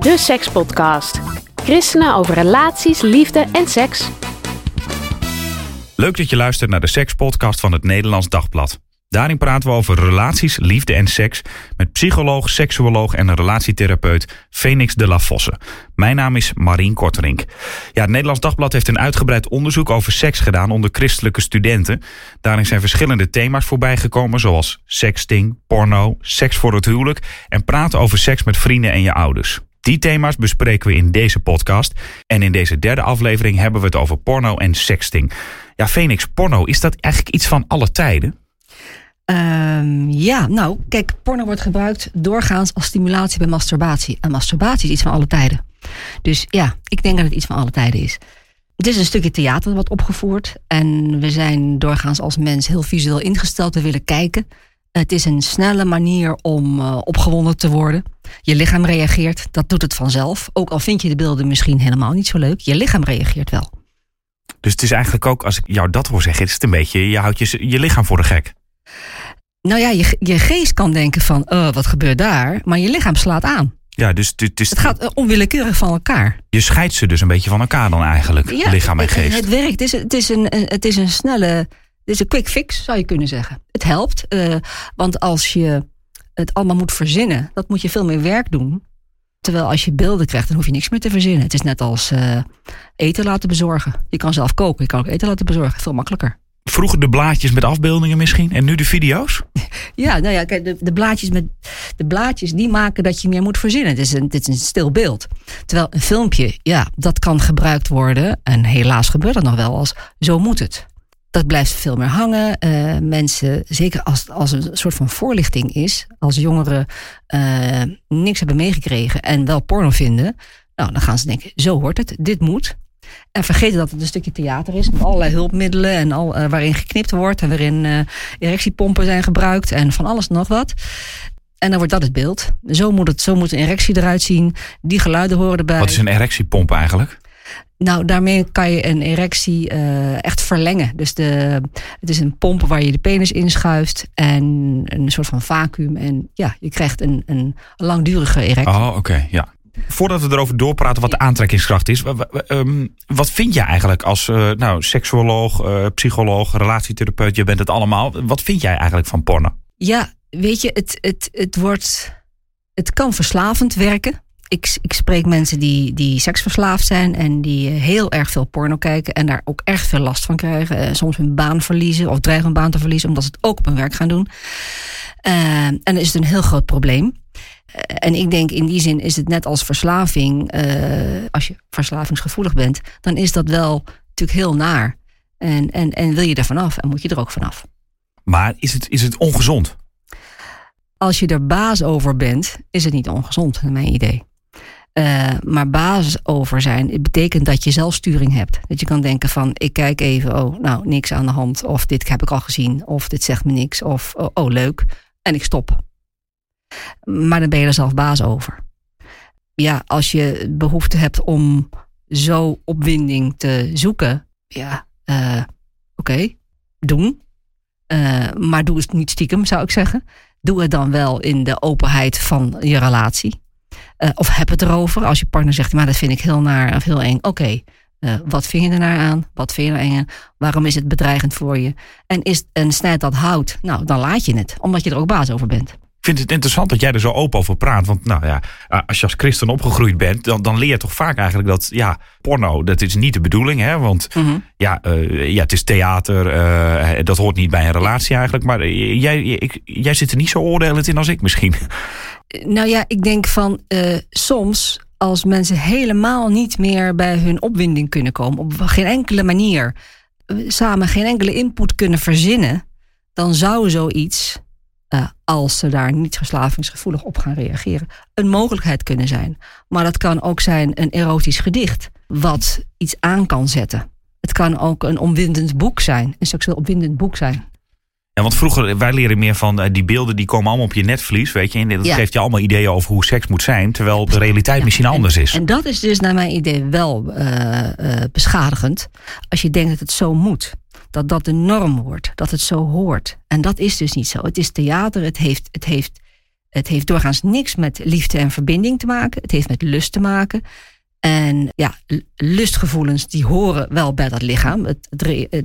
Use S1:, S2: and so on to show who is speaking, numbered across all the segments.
S1: De Sekspodcast. Christenen over relaties, liefde en seks.
S2: Leuk dat je luistert naar de Sekspodcast van het Nederlands Dagblad. Daarin praten we over relaties, liefde en seks met psycholoog, seksuoloog en relatietherapeut Phoenix de la Fosse. Mijn naam is Marien Korterink. Ja, het Nederlands Dagblad heeft een uitgebreid onderzoek over seks gedaan onder christelijke studenten. Daarin zijn verschillende thema's voorbij gekomen, zoals sexting, porno, seks voor het huwelijk en praten over seks met vrienden en je ouders. Die thema's bespreken we in deze podcast. En in deze derde aflevering hebben we het over porno en sexting. Ja, Phoenix, porno, is dat eigenlijk iets van alle tijden?
S3: Um, ja, nou, kijk, porno wordt gebruikt doorgaans als stimulatie bij masturbatie. En masturbatie is iets van alle tijden. Dus ja, ik denk dat het iets van alle tijden is. Het is een stukje theater wat opgevoerd. En we zijn doorgaans als mens heel visueel ingesteld. We willen kijken. Het is een snelle manier om uh, opgewonden te worden. Je lichaam reageert, dat doet het vanzelf. Ook al vind je de beelden misschien helemaal niet zo leuk, je lichaam reageert wel.
S2: Dus het is eigenlijk ook, als ik jou dat hoor zeggen, is het een beetje, je houdt je, je lichaam voor de gek.
S3: Nou ja, je, je geest kan denken van, uh, wat gebeurt daar? Maar je lichaam slaat aan.
S2: Ja, dus het,
S3: gaat uh, onwillekeurig van elkaar.
S2: Je scheidt ze dus een beetje van elkaar dan eigenlijk,
S3: ja,
S2: lichaam en geest.
S3: Het, het werkt, het is, het is, een, het is een snelle, het is een quick fix zou je kunnen zeggen. Het helpt, uh, want als je het allemaal moet verzinnen, dat moet je veel meer werk doen. Terwijl als je beelden krijgt, dan hoef je niks meer te verzinnen. Het is net als uh, eten laten bezorgen. Je kan zelf koken, je kan ook eten laten bezorgen. Veel makkelijker.
S2: Vroeger de blaadjes met afbeeldingen misschien en nu de video's?
S3: Ja, nou ja, kijk, de, de, blaadjes met, de blaadjes die maken dat je meer moet verzinnen. Het is, een, het is een stil beeld. Terwijl een filmpje, ja, dat kan gebruikt worden. En helaas gebeurt dat nog wel als zo moet het. Dat blijft veel meer hangen. Uh, mensen, zeker als als een soort van voorlichting is, als jongeren uh, niks hebben meegekregen en wel porno vinden, nou, dan gaan ze denken: zo hoort het, dit moet. En vergeten dat het een stukje theater is met allerlei hulpmiddelen en al, uh, waarin geknipt wordt en waarin erectiepompen zijn gebruikt en van alles nog wat. En dan wordt dat het beeld. Zo moet, het, zo moet een erectie eruit zien. Die geluiden horen erbij.
S2: Wat is een erectiepomp eigenlijk?
S3: Nou, daarmee kan je een erectie uh, echt verlengen. Dus de, het is een pomp waar je de penis inschuift en een soort van vacuüm. En ja, je krijgt een, een langdurige erectie.
S2: Oh, oké, okay, ja. Voordat we erover doorpraten wat de aantrekkingskracht is, wat vind jij eigenlijk als uh, nou, seksuoloog, uh, psycholoog, relatietherapeut, je bent het allemaal. Wat vind jij eigenlijk van porno?
S3: Ja, weet je, het, het, het, wordt, het kan verslavend werken. Ik, ik spreek mensen die, die seksverslaafd zijn en die heel erg veel porno kijken en daar ook erg veel last van krijgen. soms hun baan verliezen of dreigen hun baan te verliezen omdat ze het ook op hun werk gaan doen. Uh, en dan is het een heel groot probleem. En ik denk in die zin is het net als verslaving. Uh, als je verslavingsgevoelig bent, dan is dat wel natuurlijk heel naar. En, en, en wil je er vanaf en moet je er ook vanaf.
S2: Maar is het, is het ongezond?
S3: Als je er baas over bent, is het niet ongezond, naar mijn idee. Uh, maar basis over zijn, het betekent dat je zelfsturing hebt. Dat je kan denken van, ik kijk even, oh, nou, niks aan de hand. Of dit heb ik al gezien. Of dit zegt me niks. Of, oh, oh leuk. En ik stop. Maar dan ben je er zelf baas over. Ja, als je behoefte hebt om zo opwinding te zoeken, ja, uh, oké, doen. Uh, maar doe het niet stiekem, zou ik zeggen. Doe het dan wel in de openheid van je relatie. Uh, of heb het erover. Als je partner zegt, maar dat vind ik heel naar of heel eng. Oké, uh, wat vind je er naar aan? Wat vind je er eng Waarom is het bedreigend voor je? En, is, en snijdt dat hout? Nou, dan laat je het. Omdat je er ook baas over bent.
S2: Ik vind het interessant dat jij er zo open over praat. Want nou ja, als je als christen opgegroeid bent, dan, dan leer je toch vaak eigenlijk dat ja, porno, dat is niet de bedoeling. Hè? Want mm -hmm. ja, uh, ja, het is theater, uh, dat hoort niet bij een relatie eigenlijk. Maar jij, ik, jij zit er niet zo oordelend in als ik misschien.
S3: Nou ja, ik denk van uh, soms als mensen helemaal niet meer bij hun opwinding kunnen komen, op geen enkele manier samen geen enkele input kunnen verzinnen, dan zou zoiets uh, als ze daar niet verslavingsgevoelig op gaan reageren, een mogelijkheid kunnen zijn. Maar dat kan ook zijn een erotisch gedicht, wat iets aan kan zetten. Het kan ook een omwindend boek zijn, een seksueel opwindend boek zijn.
S2: Ja, want vroeger, wij leren meer van uh, die beelden die komen allemaal op je netvlies, weet je. En dat geeft je allemaal ideeën over hoe seks moet zijn, terwijl de realiteit ja, misschien
S3: en,
S2: anders is.
S3: En dat is dus naar mijn idee wel uh, beschadigend, als je denkt dat het zo moet dat dat de norm wordt, dat het zo hoort. En dat is dus niet zo. Het is theater, het heeft, het heeft, het heeft doorgaans niks met liefde en verbinding te maken. Het heeft met lust te maken. En ja, lustgevoelens die horen wel bij dat lichaam. Het,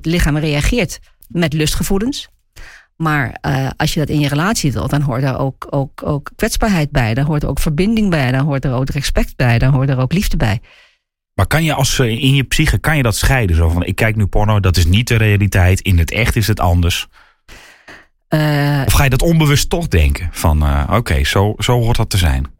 S3: lichaam reageert met lustgevoelens. Maar uh, als je dat in je relatie wilt, dan hoort er ook, ook, ook kwetsbaarheid bij. Dan hoort er ook verbinding bij. Dan hoort er ook respect bij. Dan hoort er ook liefde bij.
S2: Maar kan je als eh, in je psyche, kan je dat scheiden? Zo van, ik kijk nu porno, dat is niet de realiteit. In het echt is het anders. Uh, of ga je dat onbewust toch denken? Van, uh, oké, zo, zo hoort dat te zijn.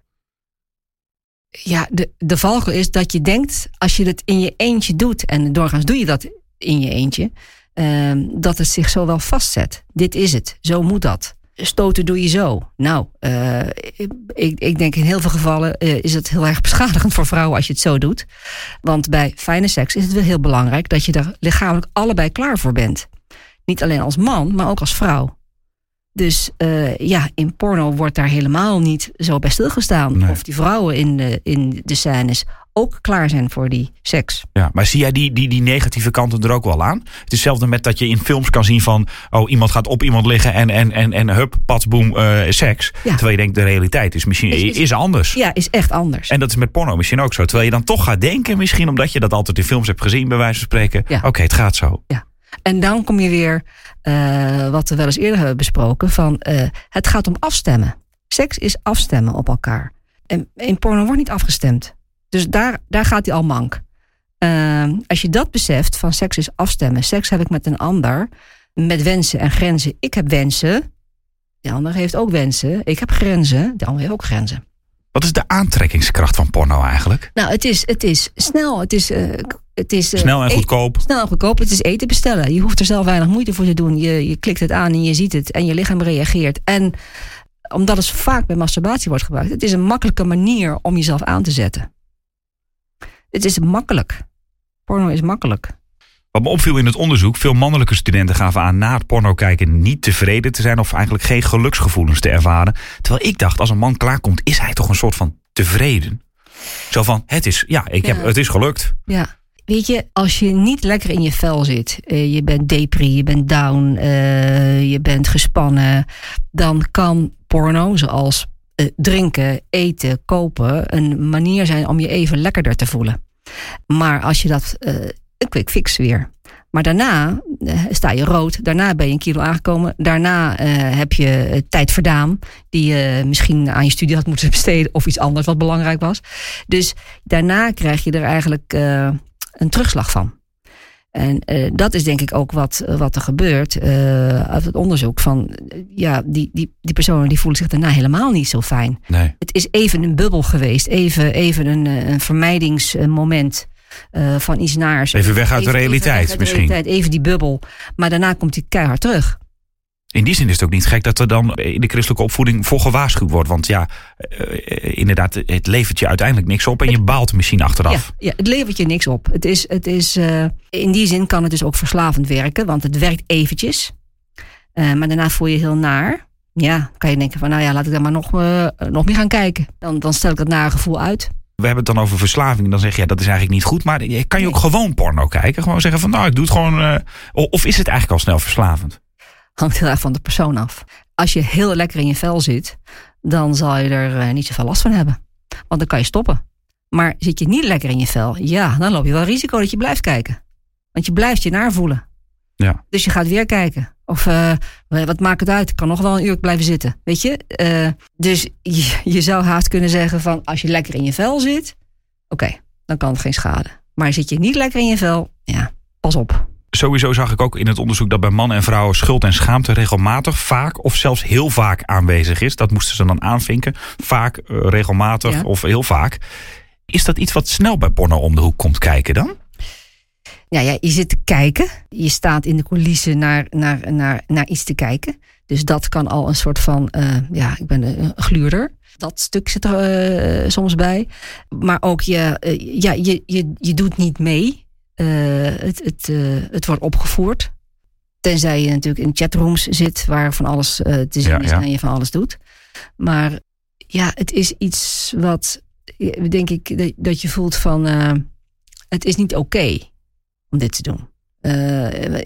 S3: Ja, de, de valkuil is dat je denkt, als je het in je eentje doet... en doorgaans doe je dat in je eentje... Uh, dat het zich zo wel vastzet. Dit is het, zo moet dat stoten doe je zo. Nou, uh, ik, ik, denk in heel veel gevallen uh, is het heel erg beschadigend voor vrouwen als je het zo doet. Want bij fijne seks is het wel heel belangrijk dat je er lichamelijk allebei klaar voor bent. Niet alleen als man, maar ook als vrouw. Dus uh, ja, in porno wordt daar helemaal niet zo bij stilgestaan. Nee. Of die vrouwen in de, in de scènes ook klaar zijn voor die seks.
S2: Ja, maar zie jij die, die, die negatieve kanten er ook wel aan? Het is hetzelfde met dat je in films kan zien van... oh, iemand gaat op iemand liggen en, en, en, en hup, patsboom, uh, seks. Ja. Terwijl je denkt, de realiteit is misschien is, is, anders.
S3: Ja, is echt anders.
S2: En dat is met porno misschien ook zo. Terwijl je dan toch gaat denken, misschien omdat je dat altijd in films hebt gezien... bij wijze van spreken, ja. oké, okay, het gaat zo.
S3: Ja. En dan kom je weer, uh, wat we wel eens eerder hebben besproken... van uh, het gaat om afstemmen. Seks is afstemmen op elkaar. En in porno wordt niet afgestemd. Dus daar, daar gaat hij al mank. Uh, als je dat beseft, van seks is afstemmen. Seks heb ik met een ander, met wensen en grenzen. Ik heb wensen, de ander heeft ook wensen. Ik heb grenzen, de ander heeft ook grenzen.
S2: Wat is de aantrekkingskracht van porno eigenlijk?
S3: Nou, het is, het is snel. Het is, uh, het is,
S2: uh, snel en goedkoop.
S3: Snel en goedkoop. Het is eten bestellen. Je hoeft er zelf weinig moeite voor te doen. Je, je klikt het aan en je ziet het. En je lichaam reageert. En omdat het vaak bij masturbatie wordt gebruikt. Het is een makkelijke manier om jezelf aan te zetten. Het is makkelijk. Porno is makkelijk.
S2: Wat me opviel in het onderzoek, veel mannelijke studenten gaven aan na het porno kijken niet tevreden te zijn of eigenlijk geen geluksgevoelens te ervaren. Terwijl ik dacht, als een man klaarkomt, is hij toch een soort van tevreden. Zo van, het is, ja, ik heb, het is gelukt.
S3: Ja. Weet je, als je niet lekker in je vel zit, uh, je bent depri, je bent down, uh, je bent gespannen, dan kan porno, zoals uh, drinken, eten, kopen, een manier zijn om je even lekkerder te voelen. Maar als je dat, uh, een quick fix weer. Maar daarna uh, sta je rood, daarna ben je een kilo aangekomen, daarna heb je tijd verdaan, die je misschien aan je studie had moeten besteden of iets anders wat belangrijk was. Dus daarna krijg je er eigenlijk een terugslag van. En uh, dat is denk ik ook wat, wat er gebeurt uh, uit het onderzoek. Van ja, die, die, die personen die voelen zich daarna helemaal niet zo fijn.
S2: Nee.
S3: Het is even een bubbel geweest, even, even een, een vermijdingsmoment. Van iets naars.
S2: Even weg uit even, de realiteit uit misschien. De
S3: realiteit, even die bubbel. Maar daarna komt hij keihard terug.
S2: In die zin is het ook niet gek dat er dan in de christelijke opvoeding voor gewaarschuwd wordt. Want ja, uh, inderdaad, het levert je uiteindelijk niks op en je baalt misschien achteraf.
S3: Ja, ja het levert je niks op. Het is, het is, uh, in die zin kan het dus ook verslavend werken, want het werkt eventjes. Uh, maar daarna voel je heel naar. Ja, kan je denken van, nou ja, laat ik dan maar nog, nog meer gaan kijken. Dan, dan stel ik dat nare gevoel uit.
S2: We hebben het dan over verslaving. Dan zeg je, ja, dat is eigenlijk niet goed. Maar kan je ook gewoon porno kijken? Gewoon zeggen van, nou, ik doe het gewoon. of is het eigenlijk al snel verslavend?
S3: Hangt heel erg van de persoon af. Als je heel lekker in je vel zit, dan zal je er uh, niet zoveel last van hebben. Want dan kan je stoppen. Maar zit je niet lekker in je vel, ja, dan loop je wel risico dat je blijft kijken. Want je blijft je naar voelen.
S2: Ja.
S3: Dus je gaat weer kijken. Of uh, wat maakt het uit? Ik kan nog wel een uur blijven zitten. Weet je? Uh, dus je, je, zou haast kunnen zeggen van als je lekker in je vel zit, oké, okay, dan kan het geen schade. Maar zit je niet lekker in je vel, ja, pas op
S2: sowieso zag ik ook in het onderzoek dat bij mannen en vrouwen schuld en schaamte regelmatig, vaak of zelfs heel vaak aanwezig is. Dat moesten ze dan aanvinken. Vaak, uh, regelmatig ja. of heel vaak. Is dat iets wat snel bij porno om de hoek komt kijken dan?
S3: Ja, ja, je zit te kijken. Je staat in de coulissen naar, naar, naar, naar iets te kijken. Dus dat kan al een soort van, uh, ja, ik ben een gluurder. Dat stuk zit er uh, soms bij. Maar ook je, uh, ja, je, je, je doet niet mee. Het, het, het wordt opgevoerd. Tenzij je natuurlijk in chatrooms zit waar van alles te zien ja, is ja. en je van alles doet. Maar ja, het is iets wat, denk ik, dat je voelt van, het is niet oké okay om dit te doen.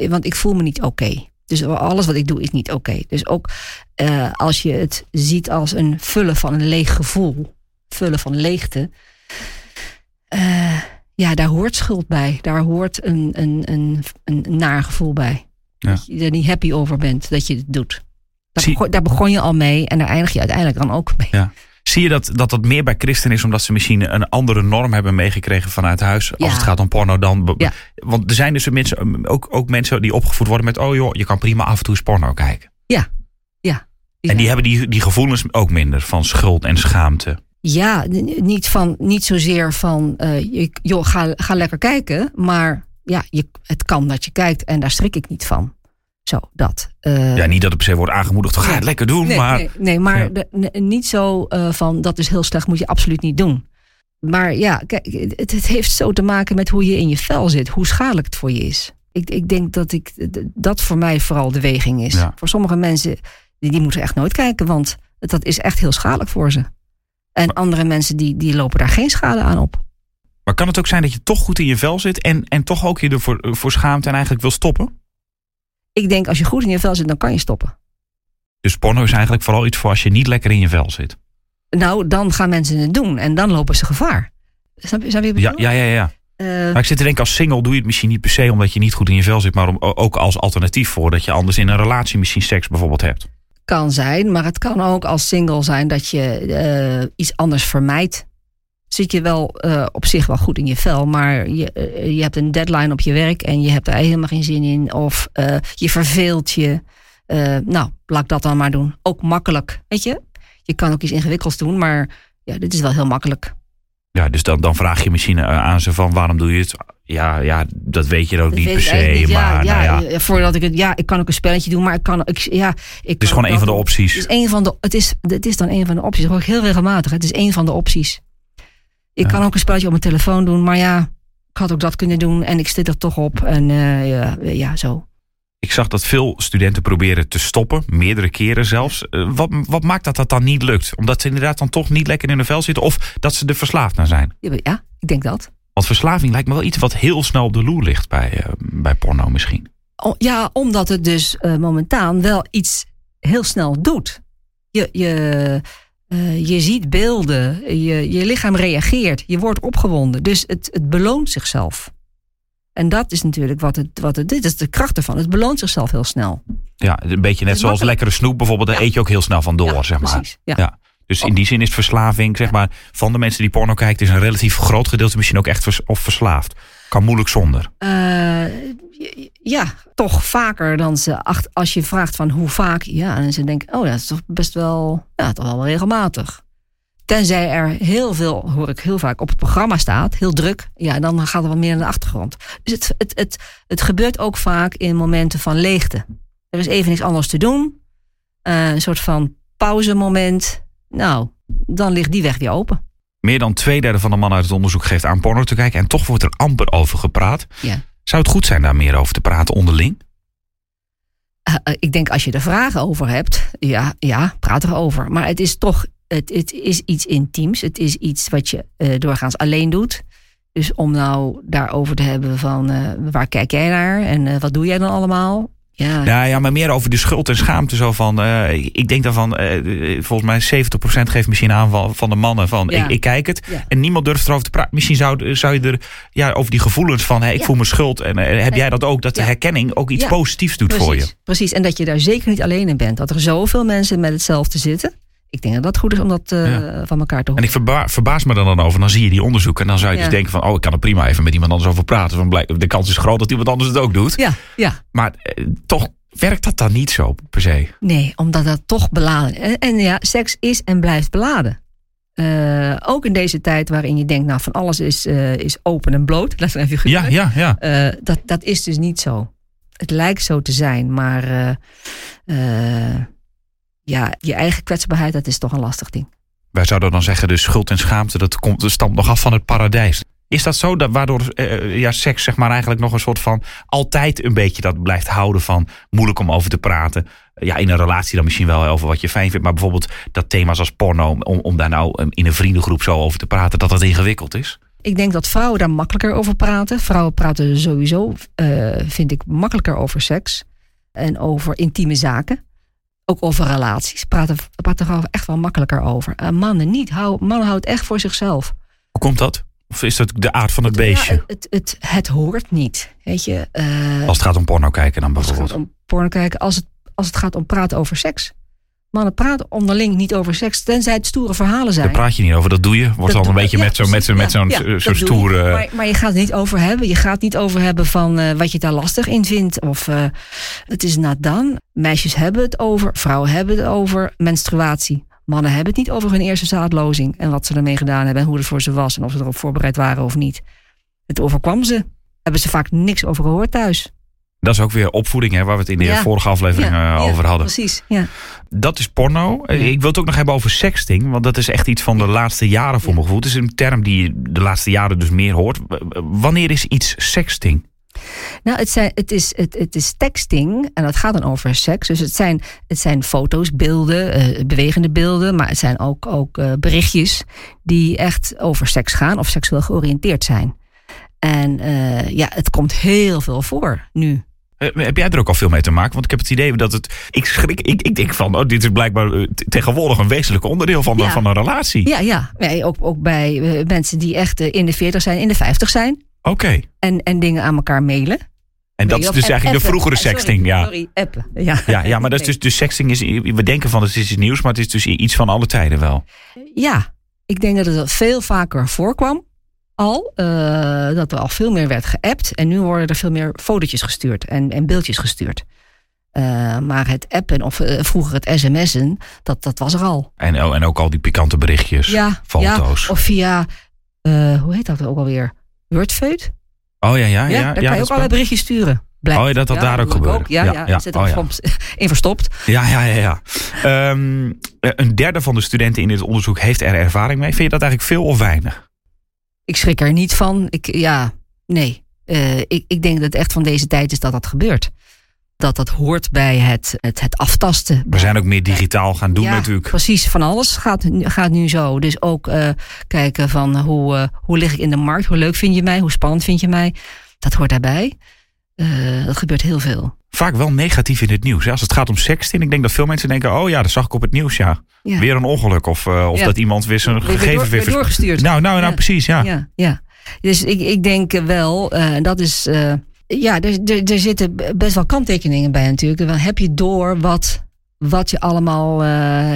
S3: want ik voel me niet oké. Okay. Dus alles wat ik doe is niet oké. Dus ook uh, als je het ziet als een vullen van een leeg gevoel, vullen van leegte. Uh, ja, daar hoort schuld bij. Daar hoort een, een, een, een naar gevoel bij. Ja. Dat je er niet happy over bent dat je het doet. Daar, Zie... begon, daar begon je al mee en daar eindig je uiteindelijk dan ook mee.
S2: Ja. Zie je dat, dat dat meer bij christen is omdat ze misschien een andere norm hebben meegekregen vanuit huis als het gaat om porno dan? Ja. Want er zijn dus mensen, ook, ook mensen die opgevoed worden met, oh joh, je kan prima af en toe eens porno kijken.
S3: Ja, ja.
S2: En die hebben die, die gevoelens ook minder van schuld en schaamte.
S3: Ja, niet, van, niet zozeer van, uh, joh, ga, ga lekker kijken, maar ja, je, het kan dat je kijkt en daar strik ik niet van. Zo, dat.
S2: Uh, ja, niet dat het per se wordt aangemoedigd, ga het lekker doen.
S3: Nee,
S2: maar,
S3: nee, nee maar de, niet zo uh, van dat is heel slecht, moet je absoluut niet doen. Maar ja, kijk, het, het, heeft zo te maken met hoe je in je vel zit, hoe schadelijk het voor je is. Ik, ik denk dat ik, dat voor mij vooral de weging is. Ja. Voor sommige mensen, die, die moeten echt nooit kijken, want dat is echt heel schadelijk voor ze. En maar, andere mensen die, die lopen daar geen schade aan op.
S2: Maar kan het ook zijn dat je toch goed in je vel zit en, en toch ook je ervoor voor schaamt en eigenlijk wil stoppen?
S3: ik denk als je goed in je vel zit, dan kan je stoppen.
S2: Dus porno is eigenlijk vooral iets voor als je niet lekker in je vel zit.
S3: Nou, dan gaan mensen het doen en dan lopen ze gevaar. Snap je, je
S2: ja, ja, ja, ja. Uh, maar ik zit te denken, als single doe je het misschien niet per se omdat je niet goed in je vel zit, maar om, ook als alternatief voor dat je anders in een relatie misschien seks bijvoorbeeld hebt.
S3: Kan zijn, maar het kan ook als single zijn dat je uh, iets anders vermijdt zit je wel uh, op zich wel goed in je vel. Maar je, uh, je hebt een deadline op je werk en je hebt er helemaal geen zin in. Of je verveelt je. nou, laat dat dan maar doen. Ook makkelijk, weet je. Je kan ook iets ingewikkelds doen, maar ja, dit is wel heel makkelijk.
S2: Ja, dus dan, dan vraag je misschien aan ze van waarom doe je het? Ja, ja dat weet je ook niet per se. Niet. Maar, ja, nou ja.
S3: Voordat ik het, ja, ik kan ook een spelletje doen, maar ik kan, ik, ja, ik
S2: het is gewoon een van de opties.
S3: Het is, een van de, het, is, het is dan een van de opties. Dat hoor ik heel regelmatig. Het is een van de opties. Ik kan ook een spelletje op mijn telefoon doen, maar ja, ik had ook dat kunnen doen en ik zit er toch op. En uh, ja, ja, zo.
S2: Ik zag dat veel studenten proberen te stoppen, meerdere keren zelfs. Uh, wat, wat maakt dat dat dan niet lukt? Omdat ze inderdaad dan toch niet lekker in hun vel zitten of dat ze er verslaafd naar zijn?
S3: Ja, ik denk dat.
S2: Want verslaving lijkt me wel iets wat heel snel op de loer ligt bij, uh, bij porno misschien.
S3: Oh, ja, omdat het dus momentaan wel iets heel snel doet. Je, je, uh, je ziet beelden, je, je lichaam reageert, je wordt opgewonden. Dus het, het beloont zichzelf. En dat is natuurlijk wat het, wat het dit is de kracht ervan. Het beloont zichzelf heel snel.
S2: Ja, een beetje net zoals lekkere snoep bijvoorbeeld. Daar eet je ook heel snel van door, zeg maar. Precies, ja. ja. Dus in die zin is verslaving, zeg maar, van de mensen die porno kijken, is een relatief groot gedeelte misschien ook echt of verslaafd. Kan moeilijk zonder.
S3: Uh, ja, toch vaker dan ze. Als je vraagt van hoe vaak. Ja, en ze denken, oh ja, dat is toch best wel. Ja, toch wel regelmatig. Tenzij er heel veel, hoor ik heel vaak, op het programma staat, heel druk, ja, dan gaat er wat meer naar de achtergrond. Dus het, het, het, het gebeurt ook vaak in momenten van leegte. Er is even niks anders te doen, uh, een soort van pauzemoment. Nou, dan ligt die weg weer open.
S2: Meer dan twee derde van de mannen uit het onderzoek geeft aan porno te kijken en toch wordt er amper over gepraat.
S3: Ja.
S2: Zou het goed zijn daar meer over te praten onderling?
S3: Uh, ik denk als je er vragen over hebt, ja, ja, praat erover. Maar het is toch, het, het is iets intiems. Het is iets wat je uh, doorgaans alleen doet. Dus om nou daarover te hebben van waar kijk jij naar en wat doe jij dan allemaal? Ja.
S2: ja, ja, maar meer over de schuld en schaamte. Zo van, uh, ik denk dan van, uh, volgens mij 70% geeft misschien aan van de mannen van, ja. ik, ik, kijk het. Ja. En niemand durft erover te praten. Misschien zou, zou je er ja, over die gevoelens van, hey, ik voel me schuld. En uh, heb jij dat ook, dat de herkenning ook iets positiefs doet
S3: Precies.
S2: voor je.
S3: Precies, en dat je daar zeker niet alleen in bent. Dat er zoveel mensen met hetzelfde zitten. Ik denk dat dat goed is om dat uh, ja. van elkaar te horen.
S2: En ik verba verbaas me dan, dan over. Dan zie je die onderzoeken. En dan zou je ja. dus denken van... oh, ik kan er prima even met iemand anders over praten. Van, de kans is groot dat iemand anders het ook doet.
S3: Ja, ja.
S2: Maar eh, toch werkt dat dan niet zo per se?
S3: Nee, omdat dat toch beladen en, en ja, seks is en blijft beladen. Eh, ook in deze tijd waarin je denkt, nou van alles is, eh, is open en bloot. Dat even
S2: Ja, ja, ja.
S3: Eh, dat, dat is dus niet zo. Het lijkt zo te zijn, maar eh, eh, ja, je eigen kwetsbaarheid, dat is toch een lastig ding.
S2: Wij zouden dan zeggen, de schuld en schaamte, dat, komt, dat stamt nog af van het paradijs. Is dat zo, dat, waardoor eh, ja, seks zeg maar eigenlijk nog een soort van... altijd een beetje dat blijft houden van moeilijk om over te praten? Ja, in een relatie dan misschien wel over wat je fijn vindt... maar bijvoorbeeld dat thema's als porno... om, om daar nou in een vriendengroep zo over te praten... dat dat ingewikkeld is?
S3: Ik denk dat vrouwen daar makkelijker over praten. Vrouwen praten sowieso, eh, vind ik, makkelijker over seks. En over intieme zaken. Ook over relaties. Praten, praten vrouwen echt wel makkelijker over. En mannen niet. Hou, mannen houden het echt voor zichzelf.
S2: Hoe komt dat? Of is dat de aard van het beestje?
S3: Ja, het, het, het hoort niet. Weet je, eh,
S2: Als het gaat om porno kijken dan
S3: als het gaat
S2: bijvoorbeeld.
S3: om porno kijken, als het, als het gaat om praten over seks. Mannen praten onderling niet over seks, tenzij het stoere verhalen zijn.
S2: Daar praat je niet over, dat doe je. Wordt dan een beetje
S3: ja,
S2: met zo'n met zo, met zo'n
S3: Ja, ja, je.
S2: stoere...
S3: Maar, maar je gaat het niet over hebben. Je gaat het niet over hebben van eh, wat je daar lastig in vindt. Of eh, het is done. Meisjes hebben het over, vrouwen hebben het over menstruatie. Mannen hebben het niet over hun eerste zaadlozing. En wat ze ermee gedaan hebben en hoe het voor ze was. En of ze erop voorbereid waren of niet. Het overkwam ze. Hebben ze vaak niks over gehoord thuis.
S2: Dat is ook weer opvoeding, hè, waar we het in de
S3: Ja.
S2: vorige aflevering
S3: Ja,
S2: eh,
S3: ja,
S2: over hadden.
S3: Precies, ja.
S2: Dat is porno. Eh,
S3: Ja.
S2: Ik wil het ook nog hebben over sexting. Want dat is echt iets van de laatste jaren voor
S3: Ja.
S2: mijn gevoel. Het is een term die je de laatste jaren dus meer hoort. Wanneer is iets sexting?
S3: Nou, het, zijn, het, is, het, het is texting en dat gaat dan over seks. Dus het zijn, het zijn foto's, beelden, eh, bewegende beelden, maar het zijn ook, ook eh, berichtjes die echt over seks gaan of seksueel georiënteerd zijn. En eh, ja, het komt heel veel voor nu.
S2: Eh, Heb jij er ook al veel mee te maken? Want ik heb het idee dat het. Ik schrik. Ik, ik denk van. Oh, dit is blijkbaar eh, tegenwoordig een wezenlijk onderdeel van, de-
S3: Ja.
S2: van een relatie.
S3: Ja, ja. Nee, ook, ook bij eh, mensen die echt in de 40 zijn, in de 50 zijn.
S2: Oké.
S3: En, en dingen aan elkaar mailen.
S2: En dat is dus eigenlijk de vroegere sexting. Ja.
S3: Sorry, appen. Ja,
S2: Ja, ja, maar dat is dus, dus sexting is. We denken van het is iets nieuws, maar het is dus iets van alle tijden wel.
S3: Ja, ik denk dat het veel vaker voorkwam al. eh, dat er al veel meer werd geappt. En nu worden er veel meer fotootjes gestuurd en, en beeldjes gestuurd. Eh, maar het appen of eh, vroeger het sms'en, dat, dat was er al.
S2: En, oh, en ook al die pikante berichtjes.
S3: Ja,
S2: foto's.
S3: Ja, of via, hoe heet dat ook alweer? Wordfeud?
S2: Oh ja, ja, ja.
S3: Ja,
S2: ja,
S3: daar kan je ook
S2: is
S3: allerlei berichtjes sturen. Blijkt.
S2: Oh ja, dat dat daar ook gebeurde.
S3: Ja,
S2: Ja,
S3: ja,
S2: ja.
S3: zit er
S2: Oh
S3: in verstopt.
S2: Ja, ja, ja. ja. Ehm, een derde van de studenten in dit onderzoek heeft er ervaring mee. Vind je dat eigenlijk veel of weinig?
S3: Ik schrik er niet van. Ik, ja, nee. Eh, ik, ik denk dat het echt van deze tijd is dat dat gebeurt. Dat dat hoort bij het, het, het aftasten.
S2: We zijn ook meer digitaal gaan doen
S3: ja,
S2: natuurlijk.
S3: Precies, van alles gaat, nu- gaat nu zo. Dus ook eh, kijken van hoe, eh, hoe lig ik in de markt? Hoe leuk vind je mij? Hoe spannend vind je mij? Dat hoort daarbij. Dat gebeurt heel veel.
S2: Vaak wel negatief in het nieuws. Als het gaat om sexting, ik denk dat veel mensen denken... oh ja, dat zag ik op het nieuws, ja.
S3: Ja.
S2: Weer een ongeluk. Of, eh, of
S3: Ja.
S2: dat iemand weer zijn gegevens
S3: door-
S2: weer...
S3: weer doorgestuurd.
S2: Nou, nou, nou, precies, ja.
S3: Ja, ja. Dus ik, ik denk wel, eh, dat is. eh, ja, er, er, er zitten best wel kanttekeningen bij natuurlijk. Dan heb je door wat, wat je allemaal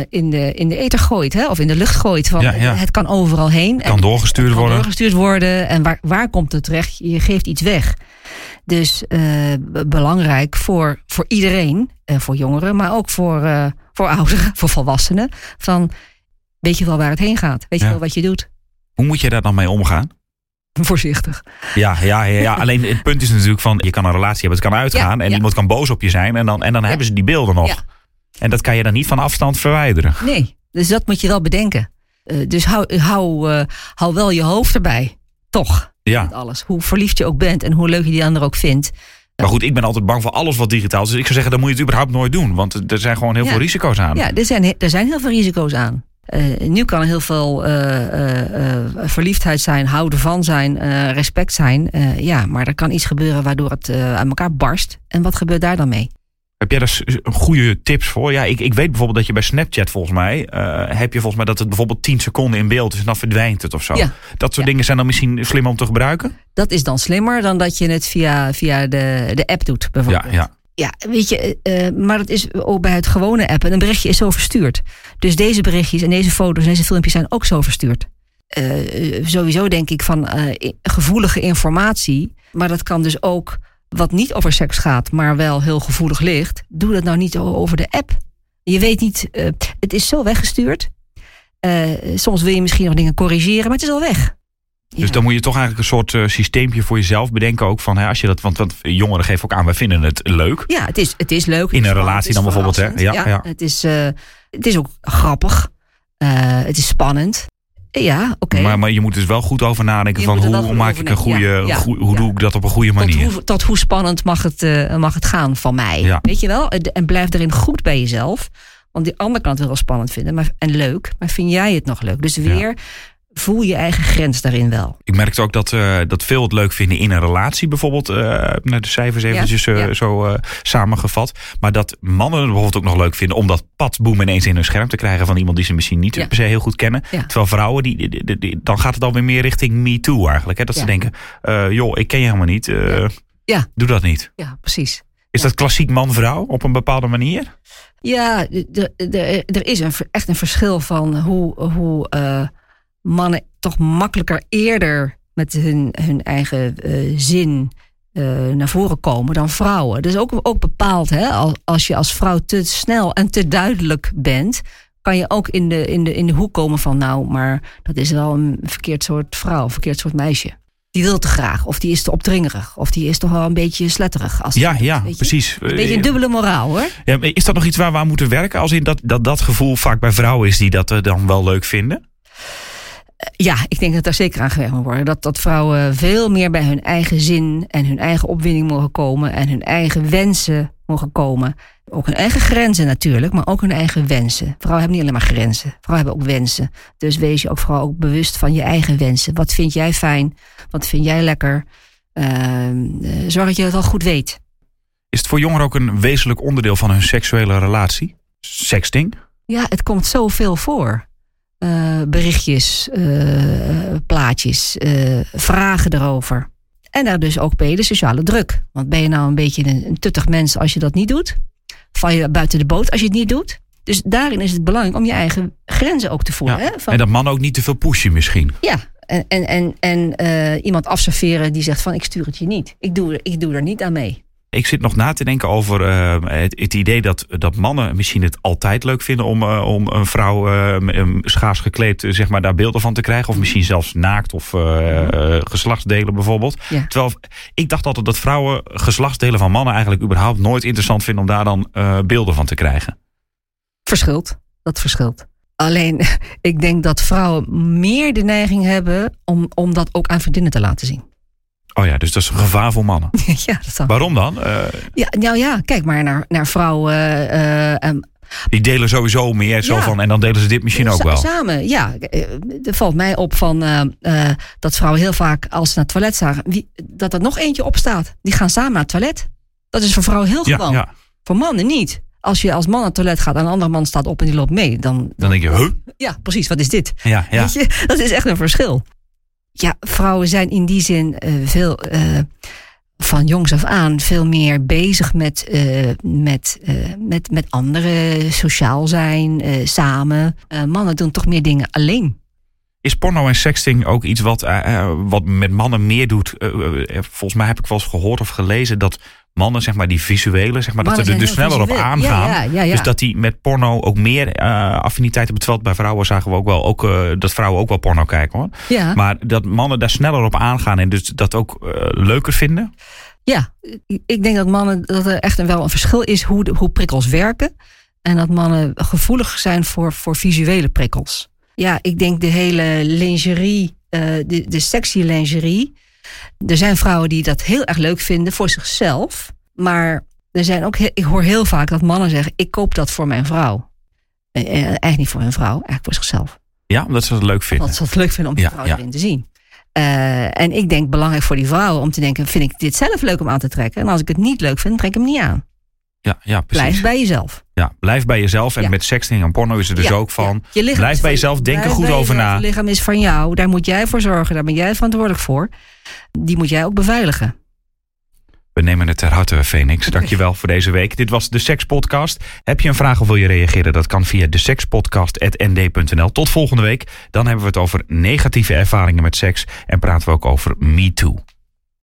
S3: in, de, in de ether gooit, hè? of in de lucht gooit. Van. Het kan overal heen.
S2: Kan
S3: En-
S2: doorgestuurd
S3: kan
S2: worden.
S3: doorgestuurd worden. En waar, waar komt het terecht? Je geeft iets weg. Dus eh, belangrijk voor, voor iedereen, eh, voor jongeren, maar ook voor, eh, voor ouderen, voor volwassenen. Van, weet je wel waar het heen gaat? Weet je wel wat je doet?
S2: Hoe moet je daar dan mee omgaan?
S3: Voorzichtig.
S2: Ja, ja, ja, ja. alleen het punt is natuurlijk van... je kan een relatie hebben, het kan uitgaan...
S3: Ja,
S2: en iemand kan boos op je zijn... en dan, en dan hebben ze die beelden nog. En dat kan je dan niet van afstand verwijderen.
S3: Nee, dus dat moet je wel bedenken. Dus hou, hou, hou wel je hoofd erbij. Toch,
S2: Ja.
S3: met alles. Hoe verliefd je ook bent en hoe leuk je die ander ook vindt.
S2: Maar goed, ik ben altijd bang voor alles wat digitaal is. Dus ik zou zeggen, dan moet je het überhaupt nooit doen. Want er zijn gewoon heel
S3: Ja.
S2: veel risico's aan.
S3: Ja, er zijn, er zijn heel veel risico's aan. Eh, nu kan er heel veel eh, eh, verliefdheid zijn, houden van zijn, respect zijn. Ja, maar er kan iets gebeuren waardoor het aan elkaar barst. En wat gebeurt daar dan mee?
S2: Heb jij daar goede tips voor? Ja, ik, ik weet bijvoorbeeld dat je bij Snapchat volgens mij... eh, heb je volgens mij dat het bijvoorbeeld 10 seconden in beeld is... en dan verdwijnt het of zo.
S3: Ja.
S2: Dat soort
S3: Ja.
S2: dingen zijn dan misschien slim om te gebruiken?
S3: Dat is dan slimmer dan dat je het via, via de, de app doet,
S2: Ja,
S3: bijvoorbeeld.
S2: ja.
S3: Ja, weet je, eh, maar dat is ook bij het gewone appen. Een berichtje is zo verstuurd. Dus deze berichtjes en deze foto's en deze filmpjes zijn ook zo verstuurd. Eh, sowieso denk ik van gevoelige informatie. Maar dat kan dus ook wat niet over seks gaat, maar wel heel gevoelig ligt. Doe dat nou niet over de app. Je weet niet, eh, het is zo weggestuurd. Eh, soms wil je misschien nog dingen corrigeren, maar het is al weg.
S2: Dus dan moet je toch eigenlijk een soort uh, systeempje voor jezelf bedenken ook van hè, als je dat, want, want jongeren geven ook aan, wij vinden het leuk.
S3: Ja, het is, het is leuk.
S2: In een relatie dan bijvoorbeeld, hè?
S3: Ja, ja, Het, is, het is ook grappig. Het is spannend. Ja, oké.
S2: Maar, maar je moet dus wel goed over nadenken van hoe maak ik een goede, ja, ja, goe, hoe doe ik dat op een goede manier.
S3: Tot hoe, tot hoe spannend mag het, uh, mag het gaan van mij. Weet je wel? En blijf erin goed bij jezelf. Want die andere kant wil wel spannend vinden maar, en leuk. Maar vind jij het nog leuk? Dus weer voel je eigen grens daarin wel.
S2: Ik merkte ook dat, uh, dat veel het leuk vinden in een relatie bijvoorbeeld. Uh, naar de cijfers eventjes ja, ja. zo samengevat. Maar dat mannen bijvoorbeeld ook nog leuk vinden om dat padboom ineens in hun scherm te krijgen van iemand die ze misschien niet per se heel goed kennen. Terwijl vrouwen, die, die, die, die, dan gaat het alweer meer richting me too eigenlijk. Hè? Dat ze denken, joh, ik ken je helemaal niet. ja. Doe dat niet.
S3: Ja, precies.
S2: Is dat klassiek man-vrouw op een bepaalde manier?
S3: Ja, er is een, echt een verschil van hoe, hoe mannen toch makkelijker eerder met hun, hun eigen uh, zin uh, naar voren komen dan vrouwen. Dus ook, ook bepaald, hè, als, als je als vrouw te snel en te duidelijk bent, kan je ook in de, in, de, in de hoek komen van, nou, maar dat is wel een verkeerd soort vrouw, een verkeerd soort meisje die wil te graag. Of die is te opdringerig. Of die is toch wel een beetje sletterig. Als
S2: ja, ja, precies.
S3: Een beetje een dubbele moraal hoor.
S2: Ja, is dat nog iets waar we aan moeten werken? Als in dat dat, dat gevoel vaak bij vrouwen is die dat dan wel leuk vinden?
S3: Ja, ik denk dat daar zeker aan gewerkt moet worden. Dat, dat vrouwen veel meer bij hun eigen zin en hun eigen opwinding mogen komen. En hun eigen wensen mogen komen. Ook hun eigen grenzen natuurlijk, maar ook hun eigen wensen. Vrouwen hebben niet alleen maar grenzen, vrouwen hebben ook wensen. Dus wees je ook vooral ook bewust van je eigen wensen. Wat vind jij fijn? Wat vind jij lekker? Uh, zorg dat je het al goed weet.
S2: Is het voor jongeren ook een wezenlijk onderdeel van hun seksuele relatie? Sexting?
S3: Ja, het komt zoveel voor. Uh, berichtjes, uh, plaatjes, vragen erover. En daar dus ook bij de sociale druk. Want ben je nou een beetje een, een tuttig mens als je dat niet doet? Val je buiten de boot als je het niet doet? Dus daarin is het belangrijk om je eigen grenzen ook te voelen.
S2: Ja. Hè? Van, en dat man ook niet te veel pushen misschien.
S3: Ja, en, en, en, en iemand afserveren die zegt van ik stuur het je niet. Ik doe, ik doe er niet aan mee.
S2: Ik zit nog na te denken over uh, het, het, idee dat, dat mannen misschien het altijd leuk vinden om, uh, om een vrouw uh, schaars gekleed, zeg maar, daar beelden van te krijgen. Of misschien zelfs naakt of geslachtsdelen bijvoorbeeld. Ja. Terwijl ik dacht altijd dat vrouwen geslachtsdelen van mannen eigenlijk überhaupt nooit interessant vinden om daar dan beelden van te krijgen.
S3: Verschilt. Dat verschilt. Alleen, ik denk dat vrouwen meer de neiging hebben om, om dat ook aan vriendinnen te laten zien.
S2: Oh ja, dus dat is een gevaar voor mannen.
S3: ja, dat dan.
S2: Waarom dan? Uh,
S3: ja, nou ja, kijk maar naar, naar vrouwen. Uh, um,
S2: die delen sowieso meer zo van. En dan delen ze dit misschien ook wel.
S3: Samen, ja. Er valt mij op van uh, dat vrouwen heel vaak als ze naar het toilet zagen, wie, dat er nog eentje opstaat. Die gaan samen naar het toilet. Dat is voor vrouwen heel gewoon. Ja, ja. Voor mannen niet. Als je als man naar het toilet gaat en een andere man staat op en die loopt mee, dan. Dan,
S2: dan denk je, huh?
S3: Ja, precies. Wat is dit?
S2: Ja, ja.
S3: Weet je? Dat is echt een verschil ja, vrouwen zijn in die zin uh, veel uh, van jongs af aan veel meer bezig met, uh, met, met, met anderen, sociaal zijn, samen. mannen doen toch meer dingen alleen.
S2: Is porno en sexting ook iets wat, wat met mannen meer doet? volgens mij heb ik wel eens gehoord of gelezen dat mannen, zeg maar, die visuele, zeg maar, dat ze er dus sneller op aangaan. Ja, ja, ja, dus dat die met porno ook meer uh, affiniteit hebben. Terwijl bij vrouwen zagen we ook wel ook, uh, dat vrouwen ook wel porno kijken hoor. Maar dat mannen daar sneller op aangaan en dus dat ook uh, leuker vinden.
S3: Ja, ik denk dat mannen dat er echt wel een verschil is hoe, de, hoe prikkels werken. En dat mannen gevoelig zijn voor, voor visuele prikkels. Ja, ik denk de hele lingerie, de, de sexy lingerie er zijn vrouwen die dat heel erg leuk vinden voor zichzelf. Maar er zijn ook, ik hoor heel vaak dat mannen zeggen: Ik koop dat voor mijn vrouw. Eh, eh, eigenlijk niet voor hun vrouw, eigenlijk voor zichzelf.
S2: Ja, omdat ze het leuk vinden.
S3: Omdat ze het leuk vinden om die vrouw erin te zien. Uh, en ik denk belangrijk voor die vrouwen om te denken: vind ik dit zelf leuk om aan te trekken? En als ik het niet leuk vind, trek ik hem niet aan.
S2: Ja, ja, precies.
S3: Blijf bij jezelf.
S2: Ja, blijf bij jezelf. En met sexting en porno is er dus ook van. Je blijf bij jezelf, denk er goed over na.
S3: Je lichaam is van jou, daar moet jij voor zorgen, daar ben jij verantwoordelijk voor. Die moet jij ook beveiligen.
S2: We nemen het ter harte, Phoenix. Dankjewel voor deze week. Dit was de Sex Podcast. Heb je een vraag of wil je reageren? Dat kan via de Tot volgende week. Dan hebben we het over negatieve ervaringen met seks. En praten we ook over Me Too.